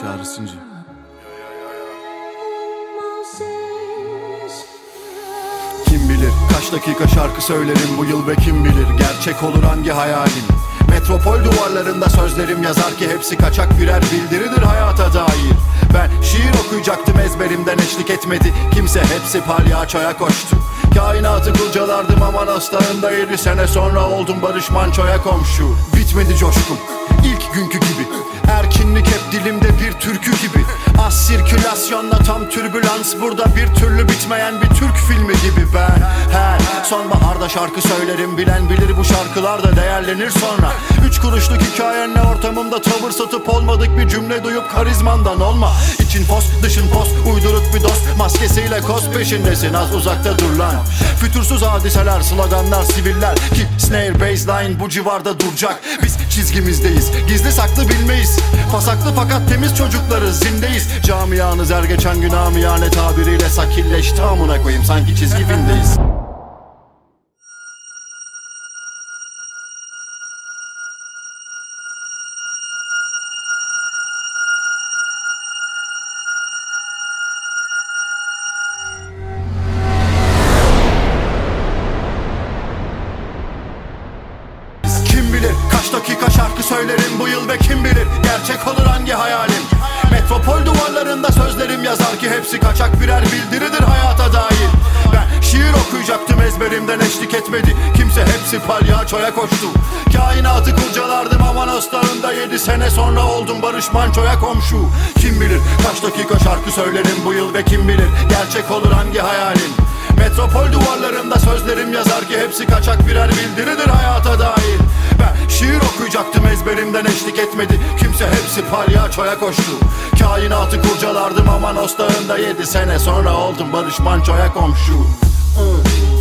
Çağrısıncı. Kim bilir kaç dakika şarkı söylerim bu yıl ve kim bilir gerçek olur hangi hayalim. Metropol duvarlarında sözlerim yazar ki hepsi kaçak birer bildiridir hayata dair. Ben şiir okuyacaktım ezberimden eşlik etmedi. Kimse hepsi palyaçoya koştu. Kainatı kurcalardım aman hastağında yedi sene sonra oldum Barış Manço'ya komşu. Bitmedi coşkum ilk günkü gibi. Erkinlik hep dilimde sirkülasyonla tam türbülans Burada bir türlü bitmeyen bir Türk filmi gibi ben. Her sonbaharda şarkı söylerim Bilen bilir bu şarkılar da değerlenir sonra. Üç kuruşluk hikayenle ortamımda tavır satıp olmadık bir cümle duyup karizmandan olma. İçin pos dışın pos uyduruk bir dost Maskesiyle koz peşindesin az uzakta dur lan. Fütursuz hadiseler sloganlar siviller Ki snare baseline bu civarda duracak. Biz çizgimizdeyiz gizli saklı bilmeyiz. Pasaklı fakat temiz çocuklarız zindeyiz. Camianız her geçen gün amiyane tabiriyle sakilleşti amına koyayım. Sanki çizgi filmdeyiz sözlerim yazar ki hepsi kaçak birer bildiridir hayata dair. Ben şiir okuyacaktım ezberimden eşlik etmedi. Kimse hepsi palyaçoya koştu. Kainatı kurcalardım aman ostağında Yedi sene sonra oldum Barış Manço'ya komşu. Kim bilir kaç dakika şarkı söylerim bu yıl ve kim bilir gerçek olur hangi hayalim Metropol duvarlarında sözlerim yazar ki hepsi kaçak birer bildiridir hayata dair şiir okuyacaktım ezberimden eşlik etmedi. Kimse hepsi palyaçoya koştu. Kainatı kurcalardım aman ostağında Yedi sene sonra oldum. Barış Manço'ya komşu. Iı.